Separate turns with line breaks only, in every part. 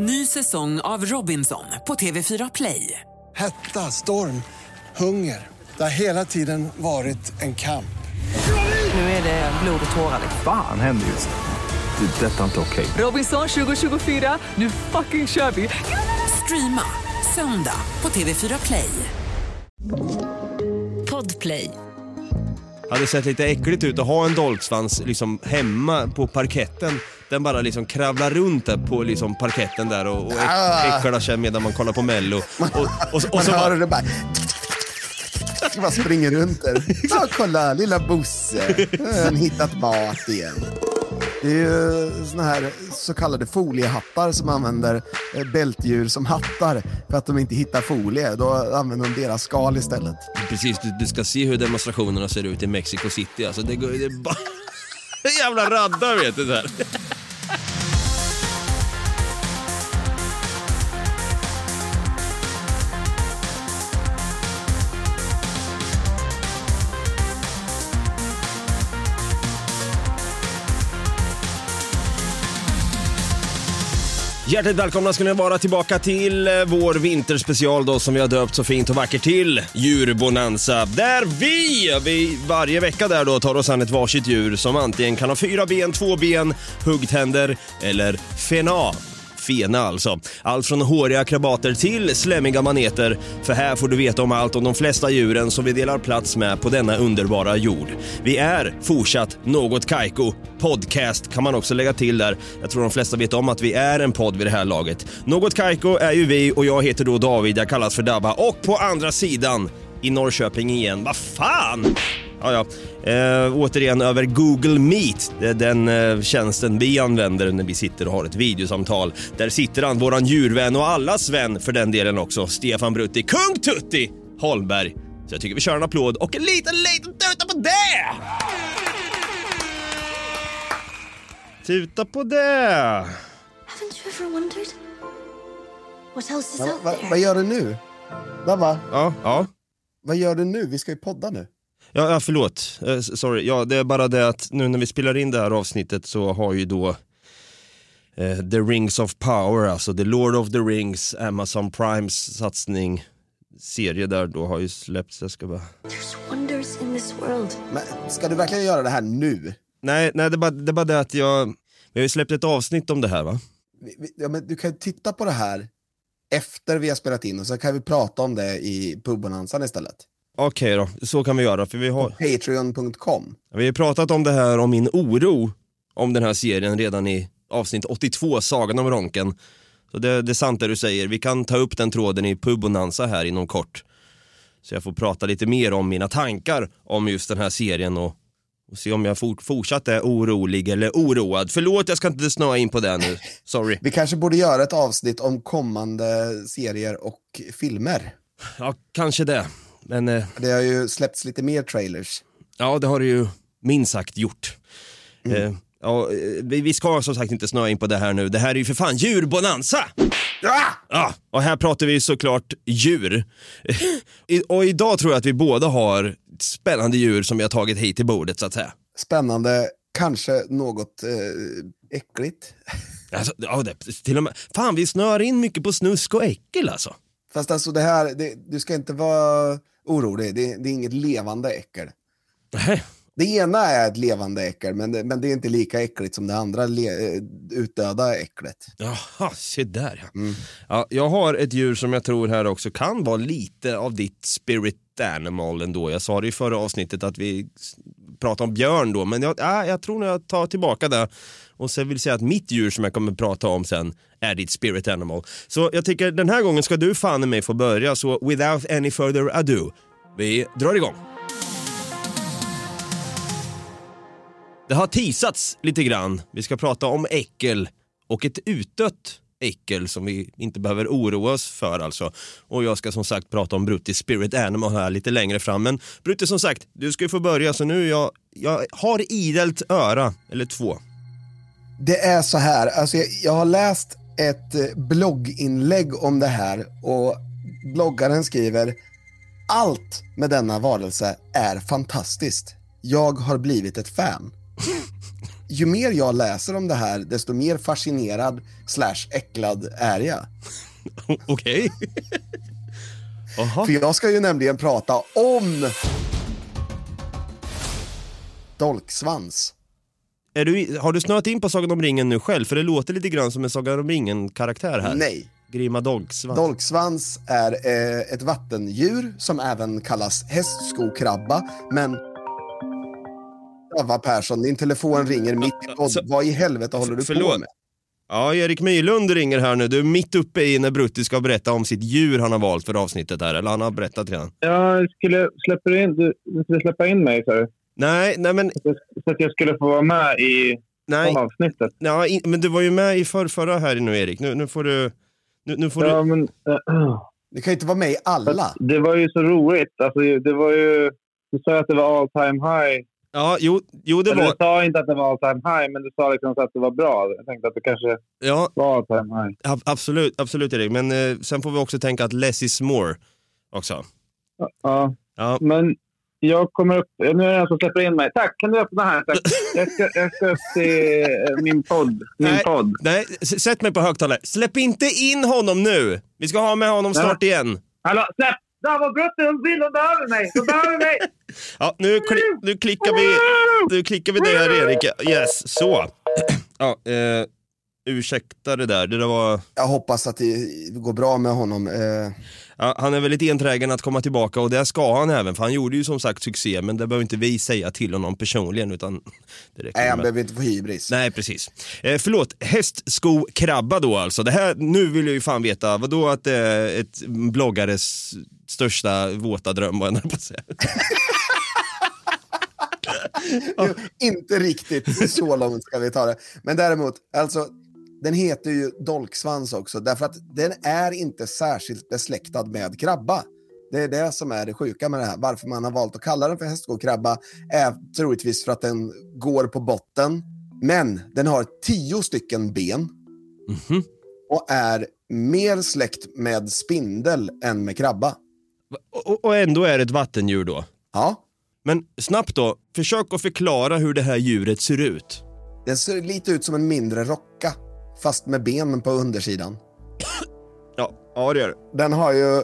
Ny säsong av Robinson på TV4 Play.
Hetta, storm, hunger. Det har hela tiden varit en kamp.
Nu är det blod och tårar.
Fan händer just nu. Det. är Detta är inte okej.
Robinson 2024, nu fucking kör vi! Streama söndag på TV4 Play. Podplay.
hade sett lite äckligt ut att ha en dolksvans liksom hemma på parketten. Den bara liksom kravlar runt där på liksom parketten där och, och
Ah.
äcklar sig medan man kollar på mello. Och, och, och, och
Man
så
hör
bara,
det bara... Ska bara springer runt där. Ja, kolla, lilla Bosse. Han hittat mat igen. Det är ju såna här så kallade foliehattar som använder eh, bältdjur som hattar för att de inte hittar folie. Då använder de deras skal istället.
precis, du, du ska se hur demonstrationerna ser ut i Mexico City. Alltså det, går- det är bara... Jävla raddar vet du där. Hjärtligt välkomna ska ni vara tillbaka till eh, vår vinterspecial då som vi har döpt så fint och vackert till Djurbonanza. Där vi, vi varje vecka där då tar oss an ett varsitt djur som antingen kan ha fyra ben, två ben, huggtänder eller fenal. Fena alltså. Allt från håriga krabater till slemmiga maneter. För här får du veta om allt om de flesta djuren som vi delar plats med på denna underbara jord. Vi är fortsatt Något Kaiko. Podcast kan man också lägga till där. Jag tror de flesta vet om att vi är en podd vid det här laget. Något Kaiko är ju vi och jag heter då David, jag kallas för Dabba. Och på andra sidan i Norrköping igen. Vad fan! Ja, ja. Eh, återigen över Google Meet, den eh, tjänsten vi använder när vi sitter och har ett videosamtal. Där sitter han, våran djurvän och allas vän för den delen också, Stefan Brutti, Kung Tutti Holmberg. Så jag tycker vi kör en applåd och en liten, liten tuta på det! Tuta på det!
Haven't you ever wondered what else is
Va,
out
va,
there?
vad gör du nu? Dabba,
Ja, ja.
vad gör du nu? Vi ska ju podda nu.
Ja, ja förlåt. S- sorry. Ja, det är bara det att nu när vi spelar in det här avsnittet så har ju då eh, The Rings of Power, alltså The Lord of the Rings, Amazon Primes satsning, serie där då har ju släppts. Jag ska bara...
There's wonders in this world.
Men ska du verkligen göra det här nu?
Nej, nej det, är bara, det är bara det att jag... Vi har ju släppt ett avsnitt om det här va?
Ja, men du kan ju titta på det här efter vi har spelat in och så kan vi prata om det i pubbonanzan istället.
Okej då, så kan vi göra för vi har,
Patreon.com.
vi har ju pratat om det här om min oro om den här serien redan i avsnitt 82, Sagan om Ronken. Så det, det är sant det du säger, vi kan ta upp den tråden i Pubonanza här inom kort. Så jag får prata lite mer om mina tankar om just den här serien och, och se om jag fort, fortsatt är orolig eller oroad. Förlåt, jag ska inte snöa in på det nu. Sorry.
Vi kanske borde göra ett avsnitt om kommande serier och filmer.
Ja, kanske det. Men eh,
Det har ju släppts lite mer trailers.
ja, det har du ju minst sagt gjort. Eh, ja, eh, vi, vi ska som sagt inte snöa in på det här nu. Det här är ju för fan djurbonanza! Ja, och här pratar vi såklart djur. I- och idag tror jag att vi båda har spännande djur som vi har tagit hit till bordet så att säga.
Spännande, kanske något eh, äckligt.
Alltså, ja, det, till och med, fan vi snör in mycket på snusk och äckel alltså.
Fast alltså det här, det, du ska inte vara orolig, det, det är inget levande äckel.
Nej.
Det ena är ett levande äckel, men det, men det är inte lika äckligt som det andra le, eh, utdöda äcklet.
Jaha, se där ja. ja. Jag har ett djur som jag tror här också kan vara lite av ditt spirit animal ändå. Jag sa det i förra avsnittet att vi pratade om björn då, men jag, ja, jag tror nog jag tar tillbaka det. Och sen vill säga att mitt djur som jag kommer prata om sen är ditt spirit animal. Så jag tycker den här gången ska du fan i mig få börja, så without any further ado, vi drar igång. Det har teasats lite grann. Vi ska prata om äckel och ett utdött äckel som vi inte behöver oroa oss för alltså. Och jag ska som sagt prata om Brutti Spirit Animal här lite längre fram. Men Brutti som sagt, du ska ju få börja så nu jag, jag har idelt öra, eller två.
Det är så här, alltså jag, jag har läst ett eh, blogginlägg om det här och bloggaren skriver allt med denna varelse är fantastiskt. Jag har blivit ett fan. ju mer jag läser om det här, desto mer fascinerad slash äcklad är jag.
Okej. Jaha.
För jag ska ju nämligen prata om dolksvans.
Är du, har du snöat in på Sagan om ringen nu själv? För det låter lite grann som en Sagan om ringen-karaktär här.
Nej.
Grima Dolksvans.
Dolksvans är eh, ett vattendjur som även kallas hästskokrabba, men Ava Persson, din telefon ringer mitt i podd. Vad i helvete håller du på
Förlåt.
med?
Ja, Erik Myrlund ringer här nu. Du är mitt uppe i när Brutti ska berätta om sitt djur han har valt för avsnittet här. Eller han har berättat redan.
Jag skulle släppa in, du, du skulle släppa in mig, sa du.
Nej, nej men,
Så att jag skulle få vara med i
nej.
avsnittet.
Ja, in, men du var ju med i för, förra här nu Erik. Nu, nu får du... Nu, nu får
Ja,
du...
men, äh,
Du kan ju inte vara med i alla.
det var ju så roligt. Alltså, det var ju... Du sa att det var all time high.
Ja, jo, jo det
Eller
var...
du sa inte att det var all time high, men du sa liksom att det var bra. Jag tänkte att det kanske
Ja,
var all time high.
ab- absolut, absolut Erik. Men eh, sen får vi också tänka att less is more också.
Ja,
Ja,
men jag kommer upp... Nu är det en som släpper in mig. Tack, kan du öppna här? Tack. Jag ska, jag ska upp till eh, min podd. Min
Nej.
podd.
nej, sätt mig på högtalare. Släpp inte in honom nu! Vi ska ha med honom
Nej.
snart igen.
Hallå, släpp! Där var Brutte, de vill, de behöver mig! De behöver mig!
Ja, nu, kli- nu klickar vi... Nu klickar vi det här Erik. Yes, så. Ja, eh, ursäkta det där. Det där var...
Jag hoppas att det går bra med honom. Eh,
Ja, han är väldigt enträgen att komma tillbaka och det ska han även för han gjorde ju som sagt succé men det behöver inte vi säga till honom personligen utan det räcker
nej, han
med.
behöver inte få hybris.
Nej precis. Eh, förlåt, hästsko-krabba då alltså. Det här, nu vill jag ju fan veta, vad då att det är ett bloggares största våta dröm, höll på säga.
Jo, inte riktigt så långt ska vi ta det. Men däremot, alltså, den heter ju dolksvans också, därför att den är inte särskilt besläktad med krabba. Det är det som är det sjuka med det här. Varför man har valt att kalla den för hästskokrabba är troligtvis för att den går på botten. Men den har tio stycken ben och är mer släkt med spindel än med krabba.
Och, och ändå är det ett vattendjur då.
Ja,
Men snabbt då, försök att förklara hur det här djuret ser ut.
den ser lite ut som en mindre rocka, fast med ben på undersidan.
Ja, ja det gör det.
Den har ju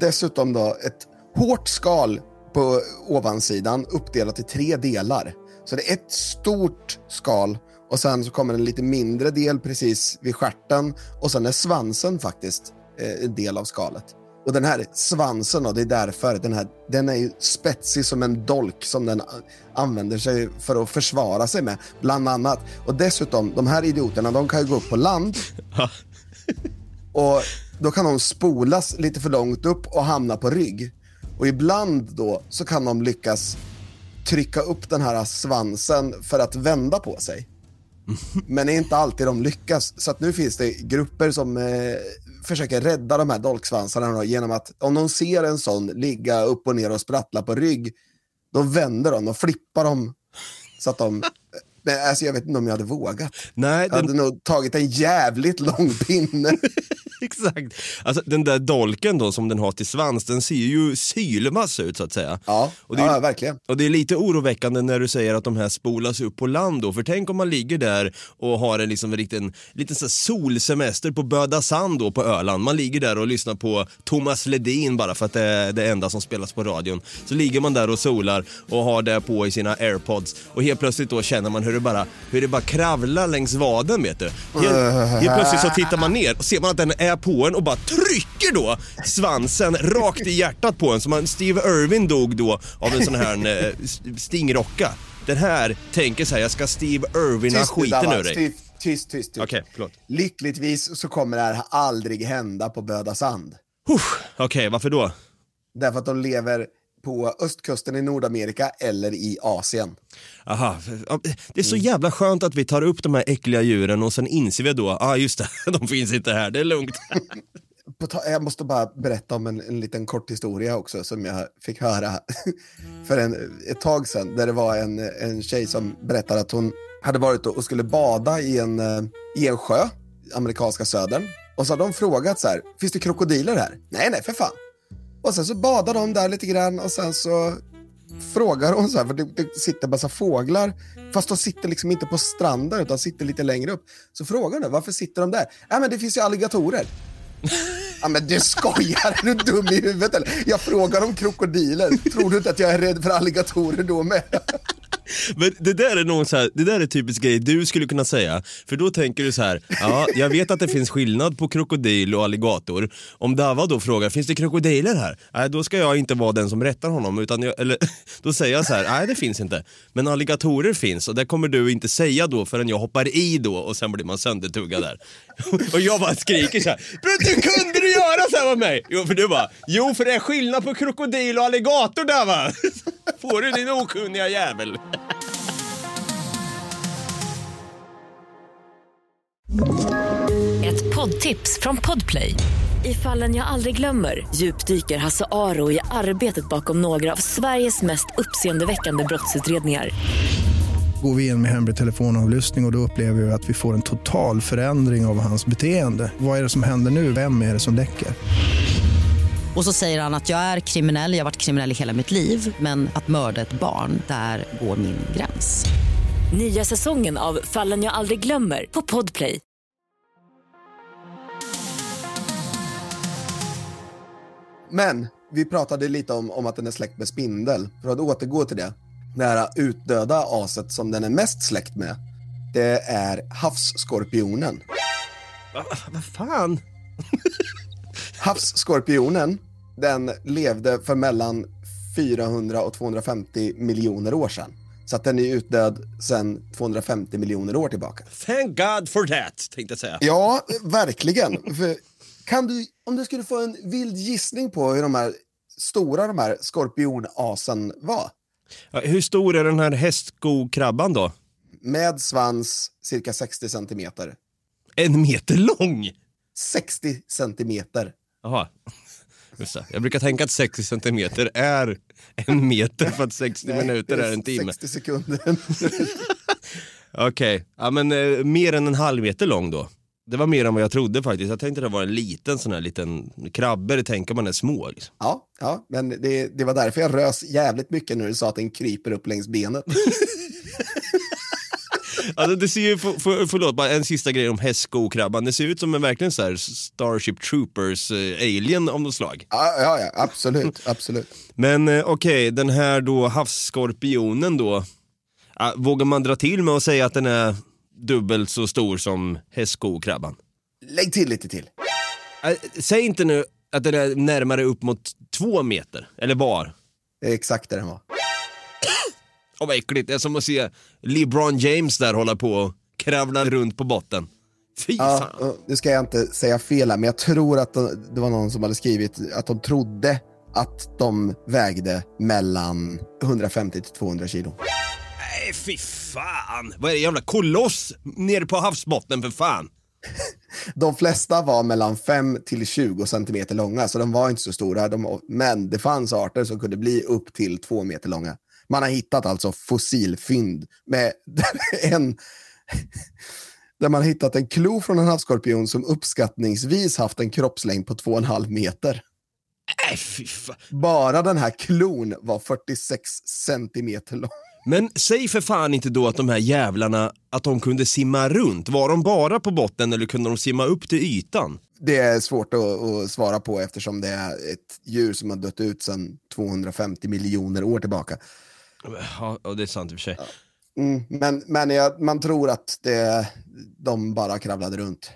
dessutom då ett hårt skal på ovansidan uppdelat i tre delar. Så det är ett stort skal och sen så kommer en lite mindre del precis vid stjärten och sen är svansen faktiskt eh, en del av skalet. Och den här svansen då, det är därför den här, den är ju spetsig som en dolk som den använder sig för att försvara sig med, bland annat. Och dessutom, de här idioterna, de kan ju gå upp på land och då kan de spolas lite för långt upp och hamna på rygg. Och ibland då så kan de lyckas trycka upp den här svansen för att vända på sig. Men det är inte alltid de lyckas. Så att nu finns det grupper som eh, försöker rädda de här dolksvansarna då, genom att om de ser en sån ligga upp och ner och sprattla på rygg, då vänder de och flippar dem så att de... Men alltså jag vet inte om jag hade vågat.
Nej,
Jag hade nog tagit en jävligt lång pinne.
exakt. Alltså den där dolken då som den har till svans, den ser ju sylvass ut så att säga.
Ja,
Och det är-
ja verkligen.
Och det är lite oroväckande när du säger att de här spolas upp på land då, för tänk om man ligger där och har en liksom en liten, liten så solsemester på Böda Sand då på Öland. Man ligger där och lyssnar på Thomas Ledin bara för att det är det enda som spelas på radion. Så ligger man där och solar och har det på i sina airpods och helt plötsligt då känner man hur det bara, hur det bara kravlar längs vaden vet du. Helt, helt plötsligt så tittar man ner och ser man att den är på en och bara trycker då svansen rakt i hjärtat på en. Som man, Steve Irwin dog då av en sån här eh, stingrocka. Den här tänker så här, jag ska Steve Irwina skiten ur dig.
Tyst, tyst, tyst.
förlåt.
Lyckligtvis så kommer det här aldrig hända på Böda Sand.
Okej, varför då?
Därför att de lever på östkusten i Nordamerika eller i Asien.
Aha, det är så jävla skönt att vi tar upp de här äckliga djuren och sen inser vi då, ah, just det, de finns inte här, det är lugnt.
Jag måste bara berätta om en, en liten kort historia också som jag fick höra för en, ett tag sedan. Där det var en, en tjej som berättade att hon hade varit och skulle bada i en, eh, i en sjö, amerikanska södern. Och så hade de frågat så här, finns det krokodiler här? Nej, nej, för fan. Och sen så badade de där lite grann och sen så frågar hon så här, för det, det sitter massa fåglar, fast de sitter liksom inte på stranden utan sitter lite längre upp. Så frågar hon varför sitter de där? Ja men det finns ju alligatorer. Ja men du skojar, är du dum i huvudet eller? Jag frågar om krokodiler, tror du inte att jag är rädd för alligatorer då med?
Men det där är någon så här, det där är typisk grej du skulle kunna säga. För då tänker du så här, ja, jag vet att det finns skillnad på krokodil och alligator. Om Dava då frågar, finns det krokodiler här? Nej, då ska jag inte vara den som rättar honom, utan jag, eller, då säger jag så här, nej det finns inte. Men alligatorer finns och det kommer du inte säga då förrän jag hoppar i då och sen blir man söndertuggad där. Och jag bara skriker så här, men du kunde du göra så här med mig? Jo, för du bara, jo för det är skillnad på krokodil och alligator där va? Får du din okunniga jävel.
Ett poddtips från Podplay. I fallen jag aldrig glömmer djupdyker Hasse Aro i arbetet bakom några av Sveriges mest uppseendeväckande brottsutredningar.
Går vi in med hemlig telefonavlyssning och, och då upplever vi att vi får en total förändring av hans beteende. Vad är det som händer nu? Vem är det som läcker?
Och så säger han att jag är kriminell, jag har varit kriminell i hela mitt liv men att mörda ett barn, där går min gräns.
Nya säsongen av Fallen jag aldrig glömmer på Podplay.
Men vi pratade lite om, om att den är släkt med spindel. För att återgå till det. Det här utdöda aset som den är mest släkt med. Det är havsskorpionen.
Vad fan?
Havsskorpionen, den levde för mellan 400 och 250 miljoner år sedan. Så att den är utdöd sedan 250 miljoner år tillbaka.
Thank God for that, tänkte jag säga.
Ja, verkligen. För kan du, om du skulle få en vild gissning på hur de här stora de här skorpionasen var?
Hur stor är den här hästskokrabban då?
Med svans cirka 60 centimeter.
En meter lång?
60 centimeter.
Jaha. Jag brukar tänka att 60 centimeter är en meter för att 60
Nej,
minuter är en timme.
60 sekunder.
Okej, ja men eh, mer än en halv meter lång då. Det var mer än vad jag trodde faktiskt. Jag tänkte det var en liten sån här liten krabbor, tänker man är små. Liksom.
ja, ja, men det, det var därför jag rös jävligt mycket när du sa att den kryper upp längs benet.
Alltså det ser ju, för, för, förlåt, bara en sista grej om hästskokrabban. Det ser ut som en verkligen så här Starship Troopers eh, alien av något slag.
Ja, ja, ja absolut, absolut.
Men eh, okej, den här då havsskorpionen då. Ah, vågar man dra till med att säga att den är dubbelt så stor som hästskokrabban?
Lägg till lite till.
Ah, säg inte nu att den är närmare upp mot två meter, eller var?
Det är exakt det den var.
Åh vad äckligt, det är som att se LeBron James där hålla på och kravla runt på botten. Fy fan.
nu ska jag inte säga fel här, men jag tror att de, det var någon som hade skrivit att de trodde att de vägde mellan 150 till 200 kilo.
Nej fy fan, vad är det jävla koloss nere på havsbotten för fan?
De flesta var mellan 5 till 20 centimeter långa, så de var inte så stora. De, men det fanns arter som kunde bli upp till 2 meter långa. Man har hittat alltså fossilfynd med en där man har hittat en klo från en havsskorpion som uppskattningsvis haft en kroppslängd på 2,5 meter.
Fan.
Bara den här klon var 46 centimeter lång.
Men säg för fan inte då att de här jävlarna, att de kunde simma runt. Var de bara på botten eller kunde de simma upp till ytan?
Det är svårt att, att svara på eftersom det är ett djur som har dött ut sedan 250 miljoner år tillbaka.
Ja, det är sant i och för sig.
Mm, men men jag, man tror att det, de bara kravlade runt.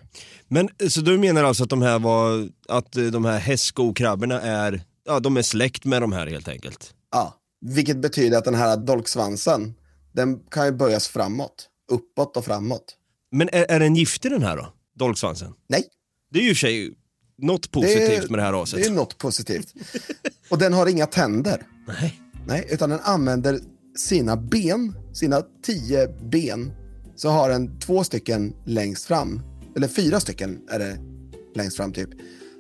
Men så du menar alltså att de här var, att de här hästskokrabborna är, ja de är släkt med de här helt enkelt?
Ja, vilket betyder att den här dolksvansen, den kan ju böjas framåt, uppåt och framåt.
Men är, är den giftig den här då? Dolksvansen?
Nej.
Det är ju i och för sig något positivt med det här raset.
Det är något positivt. och den har inga tänder.
Nej.
Nej, utan den använder sina ben, sina tio ben, så har den två stycken längst fram, eller fyra stycken är det längst fram typ,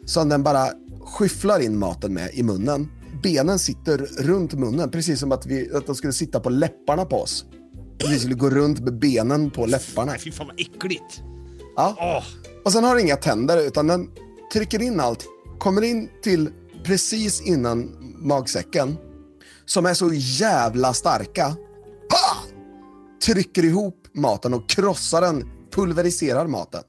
som den bara skyfflar in maten med i munnen. Benen sitter runt munnen, precis som att, vi, att de skulle sitta på läpparna på oss. Vi skulle gå runt med benen på läpparna.
Fy fan vad äckligt.
Ja.
Åh.
Och sen har den inga tänder, utan den trycker in allt, kommer in till precis innan magsäcken, som är så jävla starka. Pa! Trycker ihop maten och krossar den, pulveriserar maten.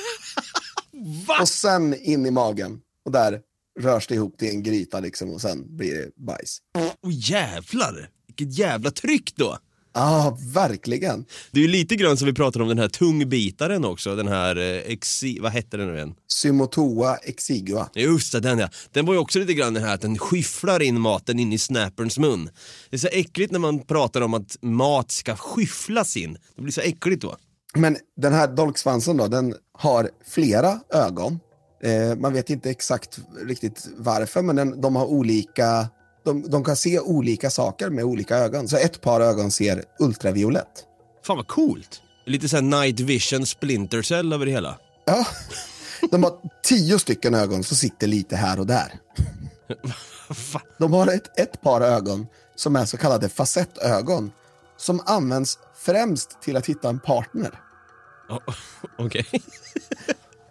Och sen in i magen. Och där rörs det ihop till en gryta liksom och sen blir det bajs.
Åh jävlar! Vilket jävla tryck då!
Ja, verkligen.
Det är ju lite grann som vi pratade om den här tungbitaren också, den här eh, exi... Vad hette den nu igen?
Symotoa exigua.
Just det, den ja. Den var ju också lite grann den här att den skyfflar in maten in i snapperns mun. Det är så äckligt när man pratar om att mat ska skyfflas in. Det blir så äckligt då.
Men den här dolksvansen då, den har flera ögon. Eh, man vet inte exakt riktigt varför, men den, de har olika... De, de kan se olika saker med olika ögon. Så ett par ögon ser ultraviolett.
Fan vad coolt! Lite såhär night vision splinter cell över det hela.
Ja, de har tio stycken ögon som sitter lite här och där. De har ett, ett par ögon som är så kallade facettögon som används främst till att hitta en partner.
Okej.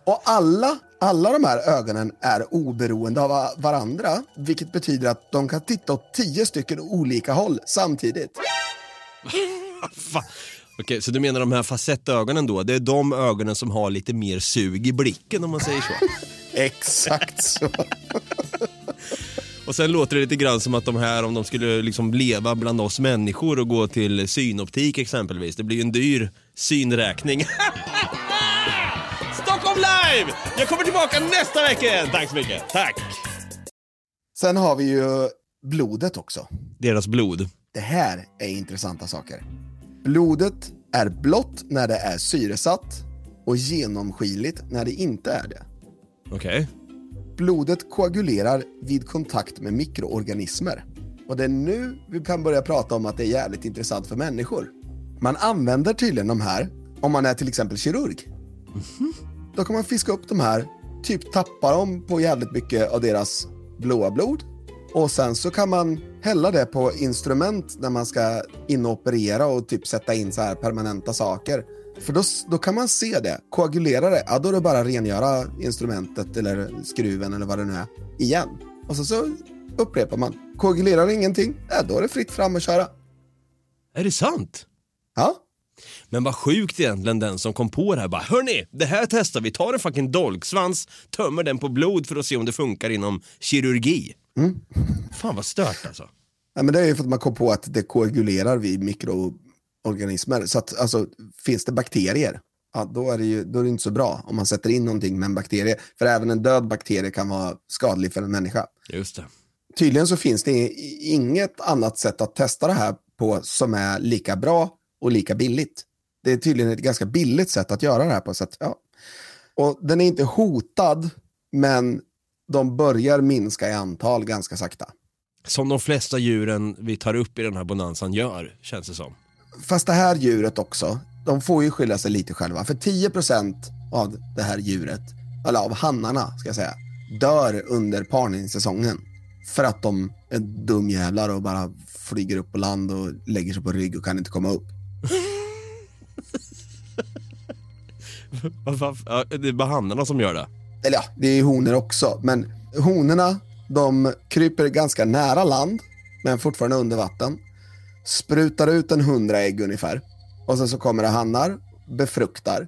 Och alla, alla de här ögonen är oberoende av va- varandra, vilket betyder att de kan titta åt tio stycken olika håll samtidigt.
Okej, så du menar de här facettögonen då, det är de ögonen som har lite mer sug i blicken om man säger så?
Exakt så.
Och sen låter det lite grann som att de här, om de skulle liksom leva bland oss människor och gå till synoptik exempelvis, det blir ju en dyr synräkning. Stockholm live! Jag kommer tillbaka nästa vecka igen. Tack så mycket. Tack!
Sen har vi ju blodet också.
Deras blod.
Det här är intressanta saker. Blodet är blått när det är syresatt och genomskinligt när det inte är det.
Okej.
Blodet koagulerar vid kontakt med mikroorganismer. Och det är nu vi kan börja prata om att det är jävligt intressant för människor. Man använder tydligen de här om man är till exempel kirurg. Då kan man fiska upp de här, typ tappa dem på jävligt mycket av deras blåa blod. Och sen så kan man hälla det på instrument när man ska in och typ sätta in så här permanenta saker. För då, då kan man se det. Koagulera det, ja då är det bara att rengöra instrumentet eller skruven eller vad det nu är igen. Och så, så upprepar man. Koagulerar ingenting, ja då är det fritt fram att köra.
Är det sant?
Ja.
Men vad sjukt egentligen den som kom på det här bara Hörni, det här testar vi. Tar en fucking dolksvans, tömmer den på blod för att se om det funkar inom kirurgi. Fan vad stört alltså.
Ja, men det är ju för att man kom på att det koagulerar vid mikroorganismer. Så att, alltså, finns det bakterier, ja, då, är det ju, då är det inte så bra om man sätter in någonting med en bakterie. För även en död bakterie kan vara skadlig för en människa.
Just det.
Tydligen så finns det inget annat sätt att testa det här på som är lika bra och lika billigt. Det är tydligen ett ganska billigt sätt att göra det här på. Så att, ja. Och den är inte hotad, men de börjar minska i antal ganska sakta.
Som de flesta djuren vi tar upp i den här bonanzan gör, känns det som.
Fast det här djuret också, de får ju skylla sig lite själva. För 10% av det här djuret, eller av hannarna ska jag säga, dör under parningssäsongen. För att de är dumjävlar och bara flyger upp på land och lägger sig på rygg och kan inte komma upp.
Ja, det är bara hannarna som gör det.
Eller ja, det är honor också. Men honorna, de kryper ganska nära land, men fortfarande under vatten. Sprutar ut en hundra ägg ungefär. Och sen så kommer det hannar, befruktar.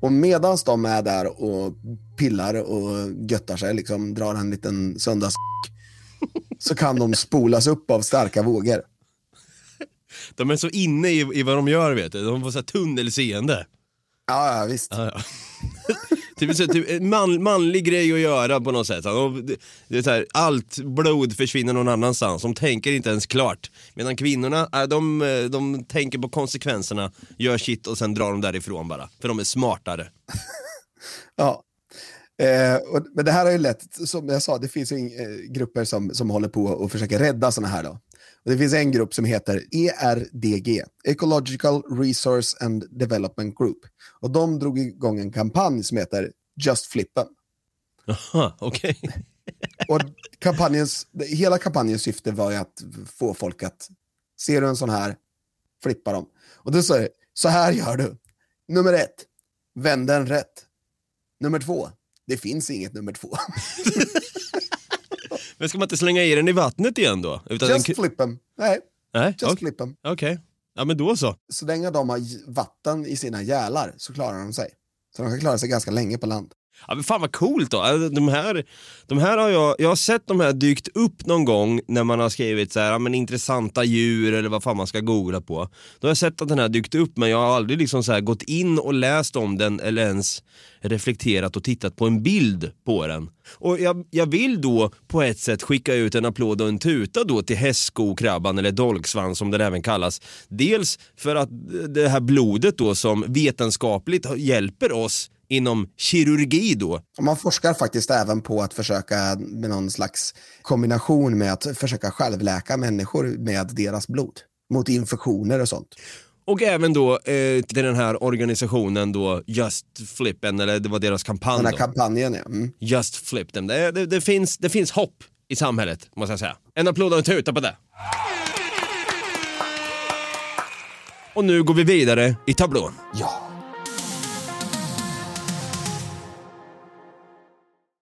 Och medan de är där och pillar och göttar sig, liksom drar en liten söndags så kan de spolas upp av starka vågor.
De är så inne i, i vad de gör, vet du. De får så här tunnelseende.
Ja, ja visst.
Ja, ja. typ, så, typ, en man, manlig grej att göra på något sätt. Det, är här, allt blod försvinner någon annanstans. De tänker inte ens klart. Medan kvinnorna, äh, de, eh, de tänker på konsekvenserna, gör shit och sen drar de därifrån bara. För de är smartare.
Ja. Eh, och, men det här har ju lett, som jag sa, det finns ju in- eh, grupper som, som håller på och försöker rädda sådana här. Då. Och det finns en grupp som heter ERDG, Ecological Resource and Development Group. Och de drog igång en kampanj som heter Just Flippen.
Jaha, okej.
Och kampanjens, hela kampanjens syfte var att få folk att, ser du en sån här, flippa dem. Och då sa jag, så här gör du. Nummer ett, vänd den rätt. Nummer två, det finns inget nummer två.
Men ska man inte slänga i den i vattnet igen då? Utan
Just
den...
flip them. Nej,
Nej,
just
okej.
flip them.
Okej. Ja men då så.
Så länge de har vatten i sina gälar så klarar de sig. Så de kan klara sig ganska länge på land.
Ja, men fan vad coolt då. Alltså, De här, de här har jag, jag har sett de här dykt upp någon gång när man har skrivit så här, ja, men intressanta djur eller vad fan man ska googla på. Då har jag sett att den här dykt upp men jag har aldrig liksom så här gått in och läst om den eller ens reflekterat och tittat på en bild på den. Och jag, jag vill då på ett sätt skicka ut en applåd och en tuta då till hästskokrabban eller dolksvans som den även kallas. Dels för att det här blodet då som vetenskapligt hjälper oss inom kirurgi då.
Man forskar faktiskt även på att försöka med någon slags kombination med att försöka självläka människor med deras blod. Mot infektioner och sånt.
Och även då eh, till den här organisationen då Just Flip Them, eller det var deras kampanj
Den här
då.
kampanjen, ja. Mm.
Just Flip Them. Det, det, det, finns, det finns hopp i samhället måste jag säga. En applåd och en tuta på det. Och nu går vi vidare i tablån.
Ja.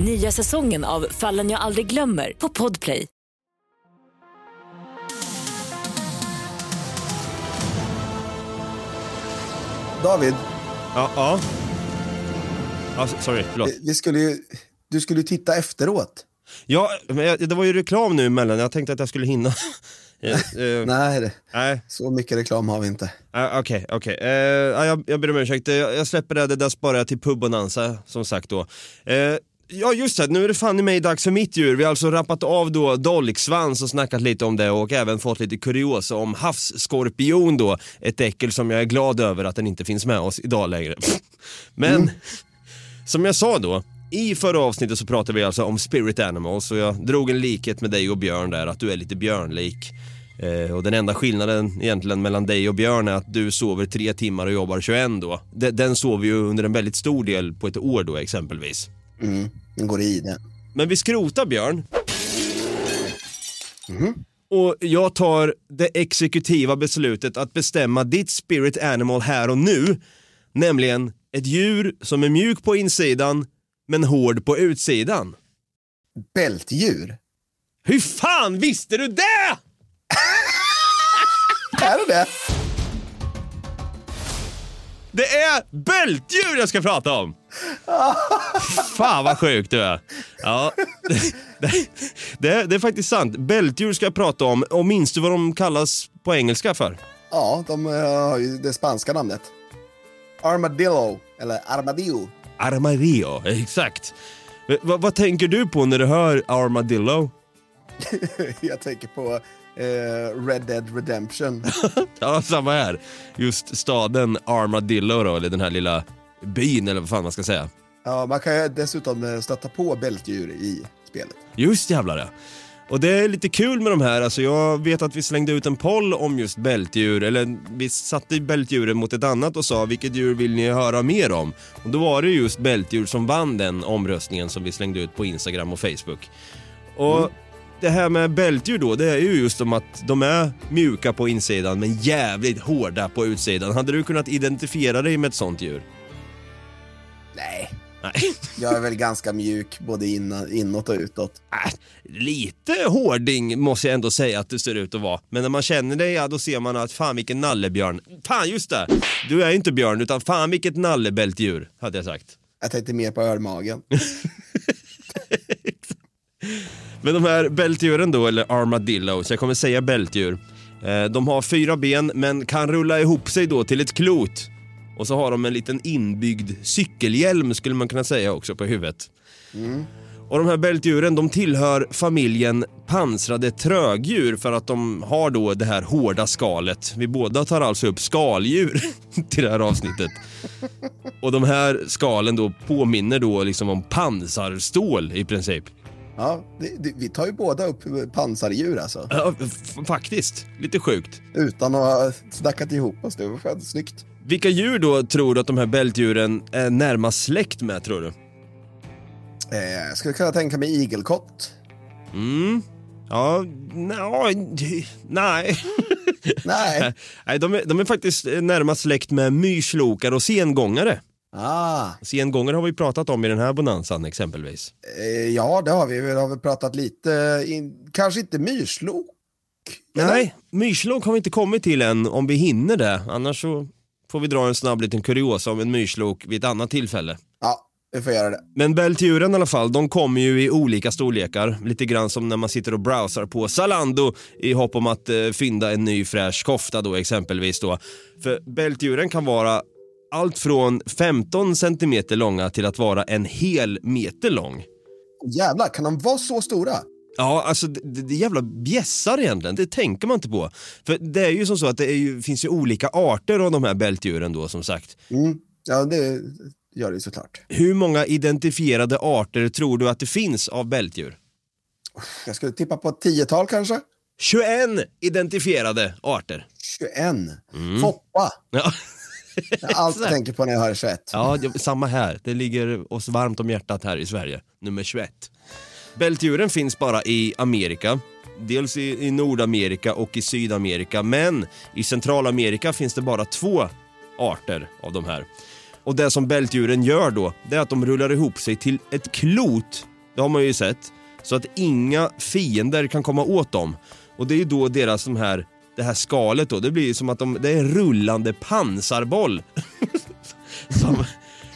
Nya säsongen av Fallen jag aldrig glömmer på Podplay.
David,
Ja, ja. ja sorry, förlåt.
vi skulle ju, du skulle ju titta efteråt.
Ja, men jag, det var ju reklam nu emellan. Jag tänkte att jag skulle hinna. Eh, eh,
Nej, det-
Nej.
så mycket reklam har vi inte.
Ah, Okej, okej. Eh, ja, jag, jag ber om ursäkt. Eh, Jag släpper det, det där sparar jag till pubbonanza som sagt då. Ja just det, nu är det fan i mig dags för mitt djur. Vi har alltså rappat av då dolksvans och snackat lite om det och även fått lite kuriosa om havsskorpion då. Ett äckel som jag är glad över att den inte finns med oss idag längre. Men som jag sa då, i förra avsnittet så pratade vi alltså om spirit animals och jag drog en likhet med dig och Björn där, att du är lite björnlik. Eh, och den enda skillnaden egentligen mellan dig och Björn är att du sover tre timmar och jobbar 21 då. De, den sover ju under en väldigt stor del på ett år då exempelvis.
Mm, den går i det.
Men vi skrotar Björn. Och jag tar det exekutiva beslutet att bestämma ditt spirit animal här och nu. Nämligen ett djur som är mjuk på insidan men hård på utsidan.
Bältdjur?
Hur fan visste du det?
Är det det?
Det är bältdjur jag ska prata om! Fan vad sjuk du är. Ja, det, det, det är faktiskt sant. Bältdjur ska jag prata om. Och minns du vad de kallas på engelska för?
Ja, de eh, har ju det spanska namnet. Armadillo, eller armadillo.
Armadillo, exakt. V- vad- vad tänker du på när du hör armadillo?
Jag tänker på eh, Red Dead Redemption.
Ja, samma här. Just staden Armadillo då, eller den här lilla byn eller vad fan man ska säga.
Ja, man kan ju dessutom eh, stöta på bältdjur i spelet.
Just jävlar ja. Och det är lite kul med de här, alltså jag vet att vi slängde ut en poll om just bältdjur, eller vi satte bältdjuren mot ett annat och sa vilket djur vill ni höra mer om? Och då var det just bältdjur som vann den omröstningen som vi slängde ut på Instagram och Facebook. Och det här med bältdjur då, det är ju just om att de är mjuka på insidan men jävligt hårda på utsidan. Hade du kunnat identifiera dig med ett sånt djur?
Nej.
Nej.
Jag är väl ganska mjuk både inåt och utåt.
Äh, lite hårding måste jag ändå säga att du ser ut att vara. Men när man känner dig, ja då ser man att fan vilken nallebjörn. Fan just det! Du är inte björn utan fan vilket nallebältdjur, hade jag sagt.
Jag tänkte mer på örmagen.
Men de här bältdjuren då, eller armadillos, jag kommer säga bältdjur. Eh, de har fyra ben men kan rulla ihop sig då till ett klot. Och så har de en liten inbyggd cykelhjälm skulle man kunna säga också på huvudet. Och de här bältdjuren de tillhör familjen pansrade trögdjur för att de har då det här hårda skalet. Vi båda tar alltså upp skaldjur till det här avsnittet. Och de här skalen då påminner då liksom om pansarstål i princip.
Ja, det, det, vi tar ju båda upp pansardjur alltså.
Ja, faktiskt. Lite sjukt.
Utan att ha snackat ihop oss. Det var fan snyggt.
Vilka djur då tror du att de här bältdjuren är närmast släkt med tror du?
Eh, jag skulle kunna tänka mig igelkott.
Mm. Ja, no, nej.
Nej.
nej de, är, de är faktiskt närmast släkt med myrslokar och sengångare.
Ah,
Sengångare har vi pratat om i den här bonanzan exempelvis.
eh, ja, det har vi. Vi har väl pratat lite, in, kanske inte myrslok.
Nej, myrslok har vi inte kommit till än om vi hinner det. Annars så får vi dra en snabb liten kuriosa om en myrslok vid ett annat tillfälle.
Ja, vi får göra det.
Men bältdjuren i alla fall, de kommer ju i olika storlekar. Lite grann som när man sitter och browsar på Zalando i hopp om att eh, fynda en ny fräsch kofta då exempelvis då. För bältdjuren kan vara allt från 15 centimeter långa till att vara en hel meter lång.
Jävlar, kan de vara så stora?
Ja, alltså det, det, är jävla bjässar egentligen, det tänker man inte på. För det är ju som så att det ju, finns ju olika arter av de här bältdjuren då som sagt.
Mm. Ja, det gör det ju såklart.
Hur många identifierade arter tror du att det finns av bältdjur?
Jag skulle tippa på ett tiotal kanske?
21 identifierade arter.
21.
Mm.
Foppa.
Ja.
Allt jag tänker på när jag hör 21.
Ja, det- samma här. Det ligger oss varmt om hjärtat här i Sverige. Nummer 21. Bältdjuren finns bara i Amerika. Dels i, i Nordamerika och i Sydamerika. Men i Centralamerika finns det bara två arter av de här. Och det som bältdjuren gör då, det är att de rullar ihop sig till ett klot. Det har man ju sett. Så att inga fiender kan komma åt dem. Och det är ju då deras de här, det här skalet då, det blir som att de, det är en rullande pansarboll. som,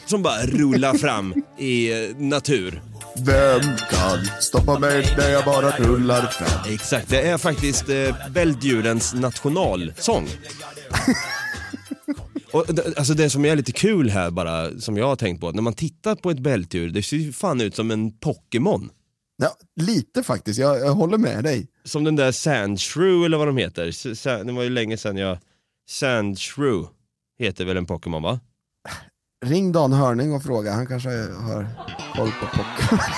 som bara rullar fram i eh, natur.
Vem kan stoppa mig när jag bara rullar fram?
Exakt, det är faktiskt eh, bältdjurens nationalsång. Och, alltså det som är lite kul här bara, som jag har tänkt på, när man tittar på ett bältdjur, det ser ju fan ut som en Pokémon.
Ja, lite faktiskt. Jag, jag håller med dig.
Som den där Sandshrew eller vad de heter. S- Det var ju länge sedan jag... Sandshrew heter väl en Pokémon va?
Ring Dan Hörning och fråga. Han kanske har koll på Pokémon.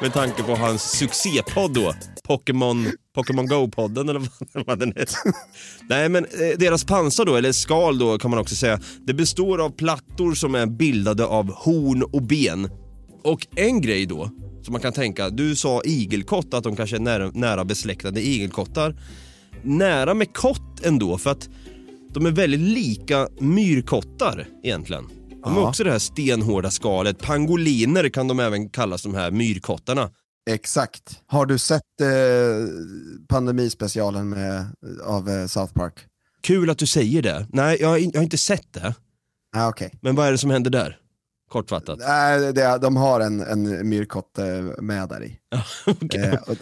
Med tanke på hans succépodd då. Pokémon, Pokémon Go-podden eller vad- vad den heter. Nej men eh, deras pansar då, eller skal då kan man också säga, det består av plattor som är bildade av horn och ben. Och en grej då, som man kan tänka, du sa igelkott, att de kanske är nära, nära besläktade igelkottar. Nära med kott ändå, för att de är väldigt lika myrkottar egentligen. De har också det här stenhårda skalet. Pangoliner kan de även kallas, de här myrkottarna.
Exakt. Har du sett eh, pandemispecialen med, av eh, South Park?
Kul att du säger det. Nej, jag har, in- jag har inte sett det.
Ah, Okej.
Men vad är det som händer där? Kortfattat.
Nej, det, de har en, en myrkott eh, med där i.
Okej.
Eh, och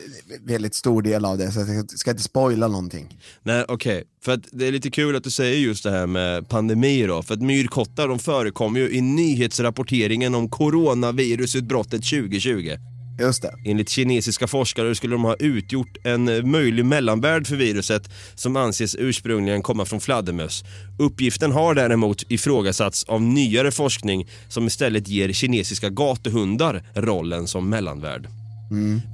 väldigt stor del av det, så jag ska inte spoila någonting.
Nej, okej. För att det är lite kul att du säger just det här med pandemi då. För att myrkottar de förekommer ju i nyhetsrapporteringen om coronavirusutbrottet 2020.
Just det.
Enligt kinesiska forskare skulle de ha utgjort en eh, möjlig mellanvärld för viruset som anses ursprungligen komma från fladdermöss. Uppgiften har däremot ifrågasatts av nyare forskning som istället ger kinesiska gatuhundar rollen som mellanvärld.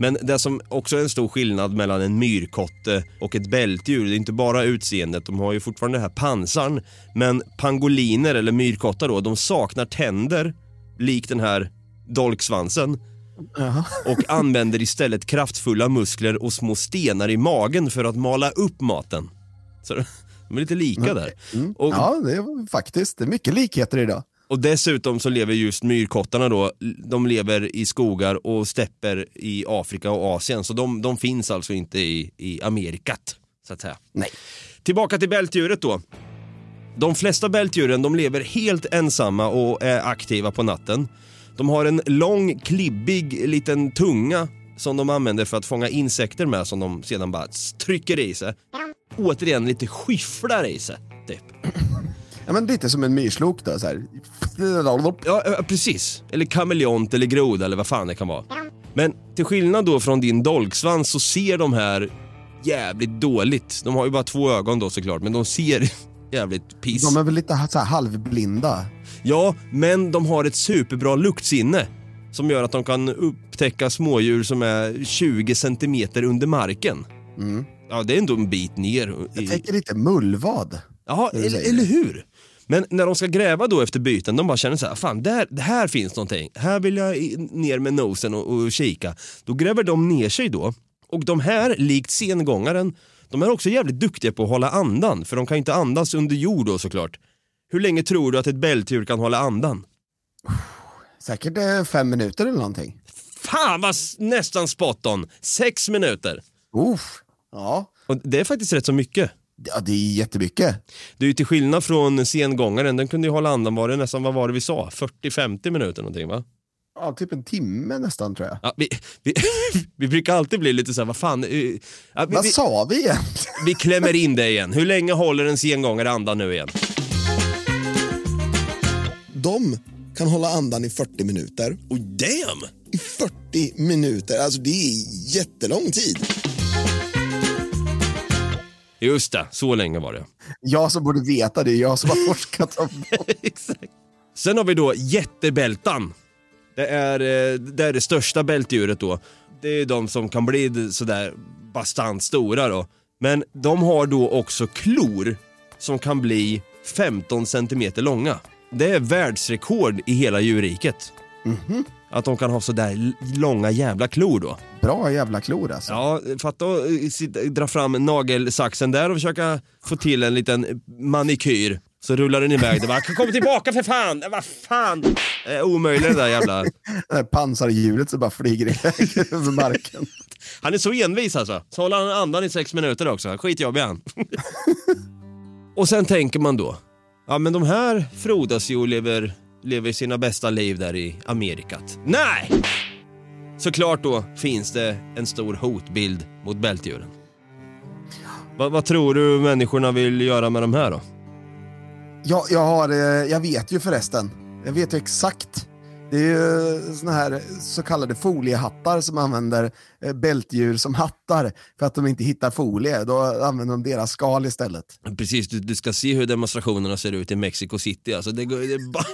Men det som också är en stor skillnad mellan en myrkotte och ett bältdjur, det är inte bara utseendet, de har ju fortfarande den här pansarn. Men pangoliner, eller myrkottar då, de saknar tänder, likt den här dolksvansen. Och använder istället kraftfulla muskler och små stenar i magen för att mala upp maten. Så de är lite lika där. Och,
Ja, det är faktiskt. Det är mycket likheter idag.
och dessutom så lever just myrkottarna då, de lever i skogar och stäpper i Afrika och Asien. Så de, de finns alltså inte i, i Amerikat, så att säga.
Nej.
Tillbaka till bältdjuret då. De flesta bältdjuren de lever helt ensamma och är aktiva på natten. De har en lång, klibbig liten tunga som de använder för att fånga insekter med som de sedan bara trycker i sig. Återigen lite skyfflar i sig, typ.
Ja, men lite som en myrslok då. Så här.
Ja, precis. Eller kameleont eller groda eller vad fan det kan vara. Men till skillnad då från din dolksvans så ser de här jävligt dåligt. De har ju bara två ögon då såklart, men de ser jävligt piss.
De är väl lite så här halvblinda.
Ja, men de har ett superbra luktsinne. som gör att de kan upptäcka smådjur som är 20 centimeter under marken. Ja, det är ändå en bit ner.
Mm. Jag tänker lite mullvad.
Ja, eller, eller hur? Men när de ska gräva då efter byten, de bara känner så här, fan där, det här finns någonting. Här vill jag ner med nosen och, och kika. Då gräver de ner sig då. Och de här, likt sengångaren, de är också jävligt duktiga på att hålla andan. För de kan ju inte andas under jord då såklart. Hur länge tror du att ett bältdjur kan hålla andan?
Säkert eh, fem minuter eller någonting.
Fan vad s- nästan spot on! Sex minuter.
Uff. Ja.
Och det är faktiskt rätt så mycket.
ja, det är jättemycket.
Det är ju till skillnad från sengångaren, den kunde ju hålla andan, var det nästan, vad var det vi sa? 40-50 minuter någonting va?
Ja, typ en timme nästan tror jag.
Ja, vi, vi, vi brukar alltid bli lite såhär, vad fan. eh, vi,
Vad sa vi egentligen?
vi klämmer in det igen. Hur länge håller en sengångare andan nu igen?
De kan hålla andan i 40 minuter.
Oh damn!
I 40 minuter, alltså det är jättelång tid.
Just det, så länge var det.
Jag som borde veta det, jag som har forskat om
Exakt. Sen har vi då jättebältan. Det är, eh, det är det största bältdjuret då. Det är de som kan bli sådär bastant stora då. Men de har då också klor som kan bli 15 centimeter långa. Det är världsrekord i hela djurriket. Att de kan ha sådär långa jävla klor då.
Bra jävla klor alltså.
Ja, fatta att eh, dra fram nagelsaxen där och försöka få till en liten manikyr. Så rullar den iväg. Det bara, kom tillbaka för fan! Vad fan! Det är omöjligt det där jävla...
Det där pansarhjulet som bara flyger iväg över marken.
Han är så envis alltså. Så håller han andan i sex minuter också. Skitjobbig han. och sen tänker man då, ja men de här frodas ju och lever, lever sina bästa liv där i Amerikat. Nej! Såklart då finns det en stor hotbild mot bältdjuren. Vad, vad tror du människorna vill göra med de här då?
Jag, jag, har, eh, jag vet ju förresten. Jag vet ju exakt. Det är ju såna här så kallade foliehattar som använder eh, bältdjur som hattar för att de inte hittar folie. Då använder de deras skal istället.
Precis, du, du ska se hur demonstrationerna ser ut i Mexico City. Alltså det, går, det är bara...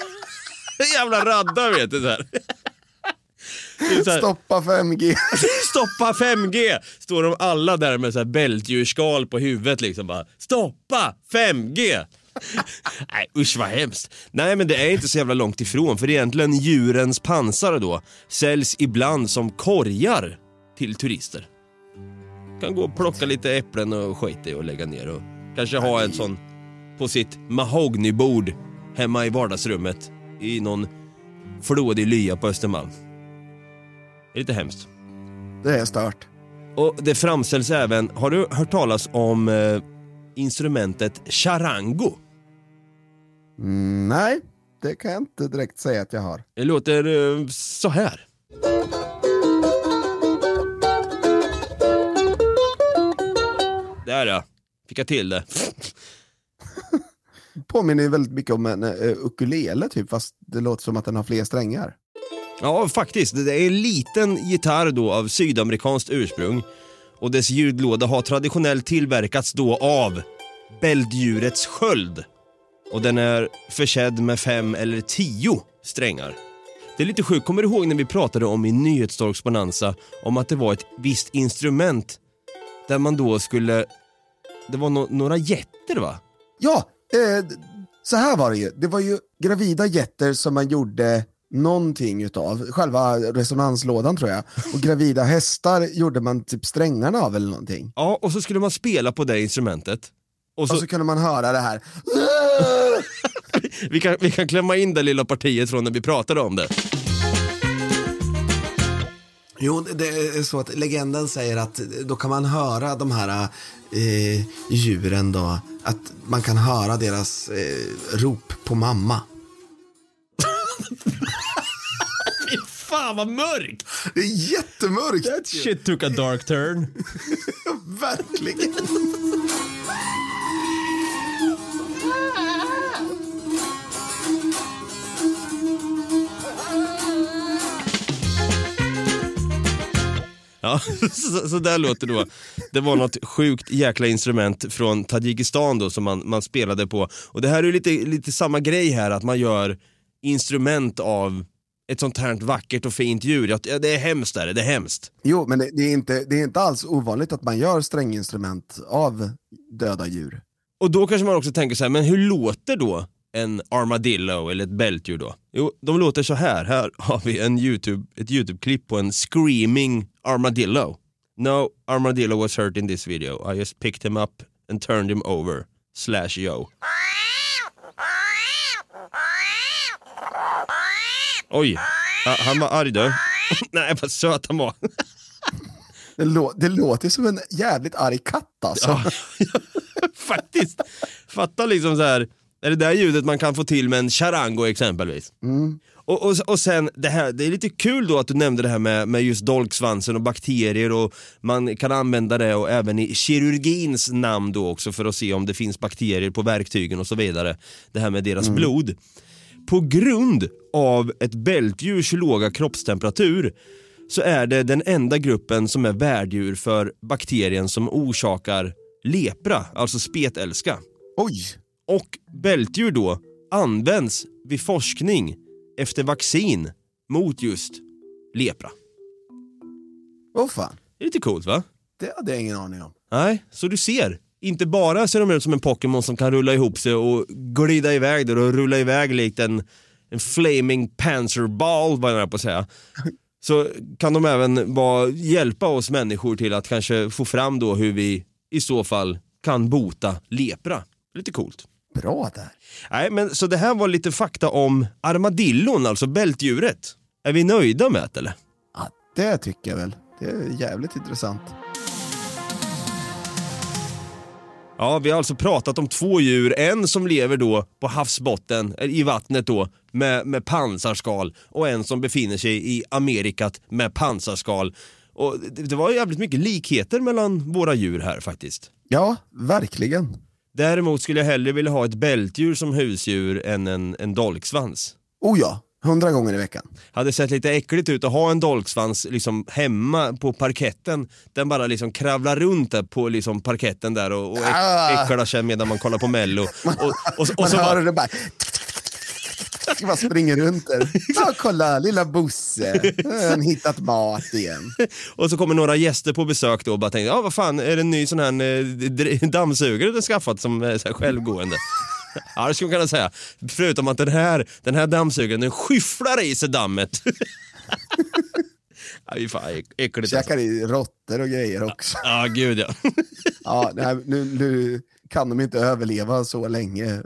jävla radda vet du. Så här,
Stoppa 5G.
Stoppa 5G! Står de alla där med så här bältdjursskal på huvudet liksom bara. Stoppa 5G! Nej usch vad hemskt. Nej men det är inte så jävla långt ifrån för egentligen djurens pansar då säljs ibland som korgar till turister. Kan gå och plocka lite äpplen och skit i och lägga ner och kanske ha en sån på sitt mahognybord hemma i vardagsrummet i någon flådig lya på Östermalm. Det är lite hemskt.
Det är stört.
Och det framställs även, har du hört talas om eh, instrumentet charango?
Mm, nej, det kan jag inte direkt säga att jag har.
Det låter eh, så här. Där ja, fick jag till det.
Påminner ju väldigt mycket om en uh, ukulele typ, fast det låter som att den har fler strängar.
Ja, faktiskt. Det är en liten gitarr då av sydamerikanskt ursprung. Och dess ljudlåda har traditionellt tillverkats då av bältdjurets sköld. Och den är försedd med fem eller tio strängar. Det är lite sjukt, kommer du ihåg när vi pratade om i Nyhetstorks Bonanza om att det var ett visst instrument där man då skulle... Det var no några jätter va?
Ja, eh, så här var det ju. Det var ju gravida getter som man gjorde någonting utav, själva resonanslådan tror jag. Och gravida hästar gjorde man typ strängarna av eller någonting.
Ja, och så skulle man spela på det instrumentet. Och så,
Och så kunde man höra det här.
vi, kan, vi kan klämma in det lilla partiet från när vi pratade om det.
Jo, det är så att legenden säger att då kan man höra de här eh, djuren då, att man kan höra deras eh, rop på mamma.
Fan vad mörkt!
Det är jättemörkt!
That shit took a dark turn.
Verkligen.
Ja, så, så där låter det då. Det var något sjukt jäkla instrument från Tadzjikistan då som man, man spelade på. Och det här är lite, lite samma grej här, att man gör instrument av ett sånt här vackert och fint djur. Ja, det är hemskt är det, det är hemskt.
Jo, men det, det, är inte, det är inte alls ovanligt att man gör stränginstrument av döda djur.
Och då kanske man också tänker så här, men hur låter då en armadillo eller ett bältdjur då? Jo, de låter så här. Här har vi en YouTube, ett YouTube-klipp på en screaming armadillo. No armadillo was hurt in this video. I just picked him up and turned him over. Slash yo. Oj, ja, han var arg då. Nej, vad söt han var.
Det, lå, det låter som en jävligt arg katt alltså.
Ja, faktiskt. Fatta liksom så här, är det där ljudet man kan få till med en charango exempelvis.
Mm.
Och, och, och sen, det, här, det är lite kul då att du nämnde det här med, med just dolksvansen och bakterier och man kan använda det och även i kirurgins namn då också för att se om det finns bakterier på verktygen och så vidare. Det här med deras
Mm.
blod. På grund av ett bältdjurs låga kroppstemperatur så är det den enda gruppen som är värddjur för bakterien som orsakar lepra, alltså spetälska.
Oj!
Och bältdjur då används vid forskning efter vaccin mot just lepra.
Åh fan,
Det är lite coolt va?
det hade jag ingen aning om.
Nej, så du ser. Inte bara ser de ut som en Pokémon som kan rulla ihop sig och glida iväg där och rulla iväg likt en, en flaming panzerball, vad jag på att säga. Så kan de även vara, hjälpa oss människor till att kanske få fram då hur vi i så fall kan bota lepra. Lite coolt.
Bra där.
Nej, men så det här var lite fakta om armadillon, alltså bältdjuret. Är vi nöjda med det eller?
Ja, det tycker jag väl. Det är jävligt intressant.
Ja, vi har alltså pratat om två djur. En som lever då på havsbotten, i vattnet då, med, med pansarskal. Och en som befinner sig i Amerikat med pansarskal. Och det, det var jävligt mycket likheter mellan våra djur här faktiskt.
Ja, verkligen.
Däremot skulle jag hellre vilja ha ett bältdjur som husdjur än en, en dolksvans.
Oh ja, hundra gånger i veckan.
Hade sett lite äckligt ut att ha en dolksvans liksom hemma på parketten. Den bara liksom kravlar runt där på liksom parketten där och, och äck,
Ah.
äcklar sig medan man kollar på mello. Och, och, och,
Man
så
hör
bara,
det bara... Ska bara springa runt där. Ja, kolla, lilla Bosse. Han hittat mat igen.
och så kommer några gäster på besök då och bara tänker, ja vad fan, är det en ny sån här eh, dammsugare du skaffat som är så här självgående? Ja det skulle man kunna säga. Förutom att den här, den här dammsugaren den skyfflar i sig dammet. Aj, fan, äck- äckligt alltså.
Käkar i råttor och grejer också.
Ja, gud ja.
Ja, nej, nu, nu kan de inte överleva så länge eh,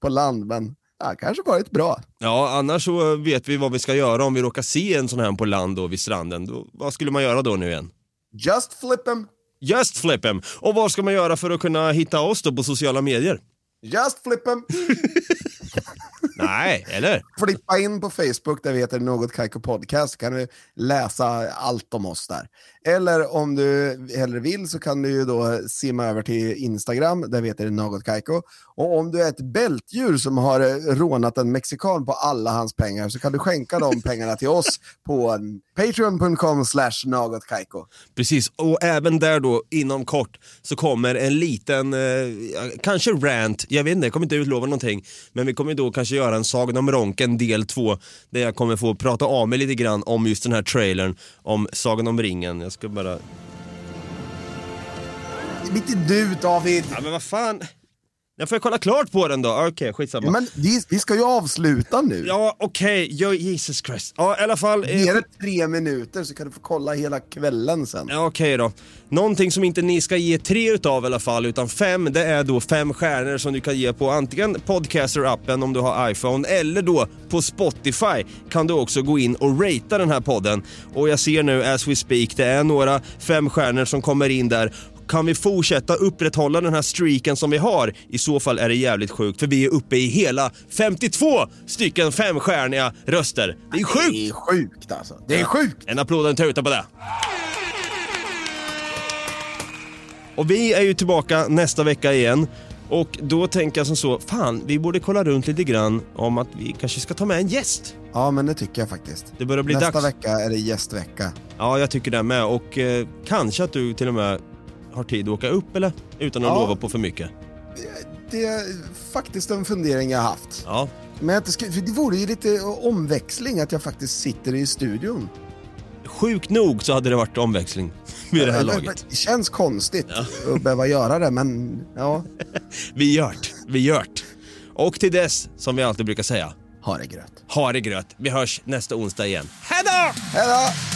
på land, men ja, kanske varit bra.
Ja, annars så vet vi vad vi ska göra om vi råkar se en sån här på land och vid stranden. Då, vad skulle man göra då nu igen?
Just flip them,
Just flip em. Och vad ska man göra för att kunna hitta oss då på sociala medier?
just flip them.
Nej, eller?
Flippa in på Facebook, där vi heter Något Kaiko Podcast, kan du läsa allt om oss där. Eller om du hellre vill så kan du ju då simma över till Instagram, där vi heter Något Kaiko. Och om du är ett bältdjur som har eh, rånat en mexikan på alla hans pengar så kan du skänka de pengarna till oss på patreon.com slash Något Kaiko.
Precis, och även där då inom kort så kommer en liten, eh, kanske rant, jag vet inte, jag kommer inte utlova någonting. Men vi kommer då kanske göra en Sagan om Ronken del 2 där jag kommer få prata av mig lite grann om just den här trailern om Sagan om ringen. Ska bara,
Inte du David!
ja men vad fan. Jag får jag kolla klart på den då? Okej, skitsamma.
Men vi, vi ska ju avsluta nu.
Ja, okej, ja, Jesus Christ. Ja, i alla fall. eh,
Ge det tre minuter så kan du få kolla hela kvällen sen.
Ja, okej då. Någonting som inte ni ska ge tre utav i alla fall, utan fem, det är då fem stjärnor som du kan ge på antingen Podcaster-appen om du har iPhone, eller då på Spotify kan du också gå in och ratea den här podden. Och jag ser nu as we speak, det är några fem stjärnor som kommer in där. Kan vi fortsätta upprätthålla den här streaken som vi har? I så fall är det jävligt sjukt, för vi är uppe i hela 52 stycken femstjärniga röster. Det är sjukt!
Det är sjukt alltså. Det är sjukt!
En applåd och en tuta på det. Och vi är ju tillbaka nästa vecka igen. Och då tänker jag som så, fan vi borde kolla runt lite grann om att vi kanske ska ta med en gäst.
Ja, men det tycker jag faktiskt.
Det börjar bli
Nästa
dags.
vecka är det gästvecka.
Ja, jag tycker det med. Och eh, kanske att du till och med har tid att åka upp eller? Utan att
Ja.
lova på för mycket.
Det är faktiskt en fundering jag haft.
Ja,
Men jag inte ska, det vore ju lite omväxling att jag faktiskt sitter i studion.
Sjukt nog så hade det varit omväxling vid det här laget.
Det känns konstigt att behöva göra det, men ja.
Vi gjort, vi gjort. Och till dess, som vi alltid brukar säga,
ha det gröt.
Ha det gröt. Vi hörs nästa onsdag igen. Hej då!
Hej då!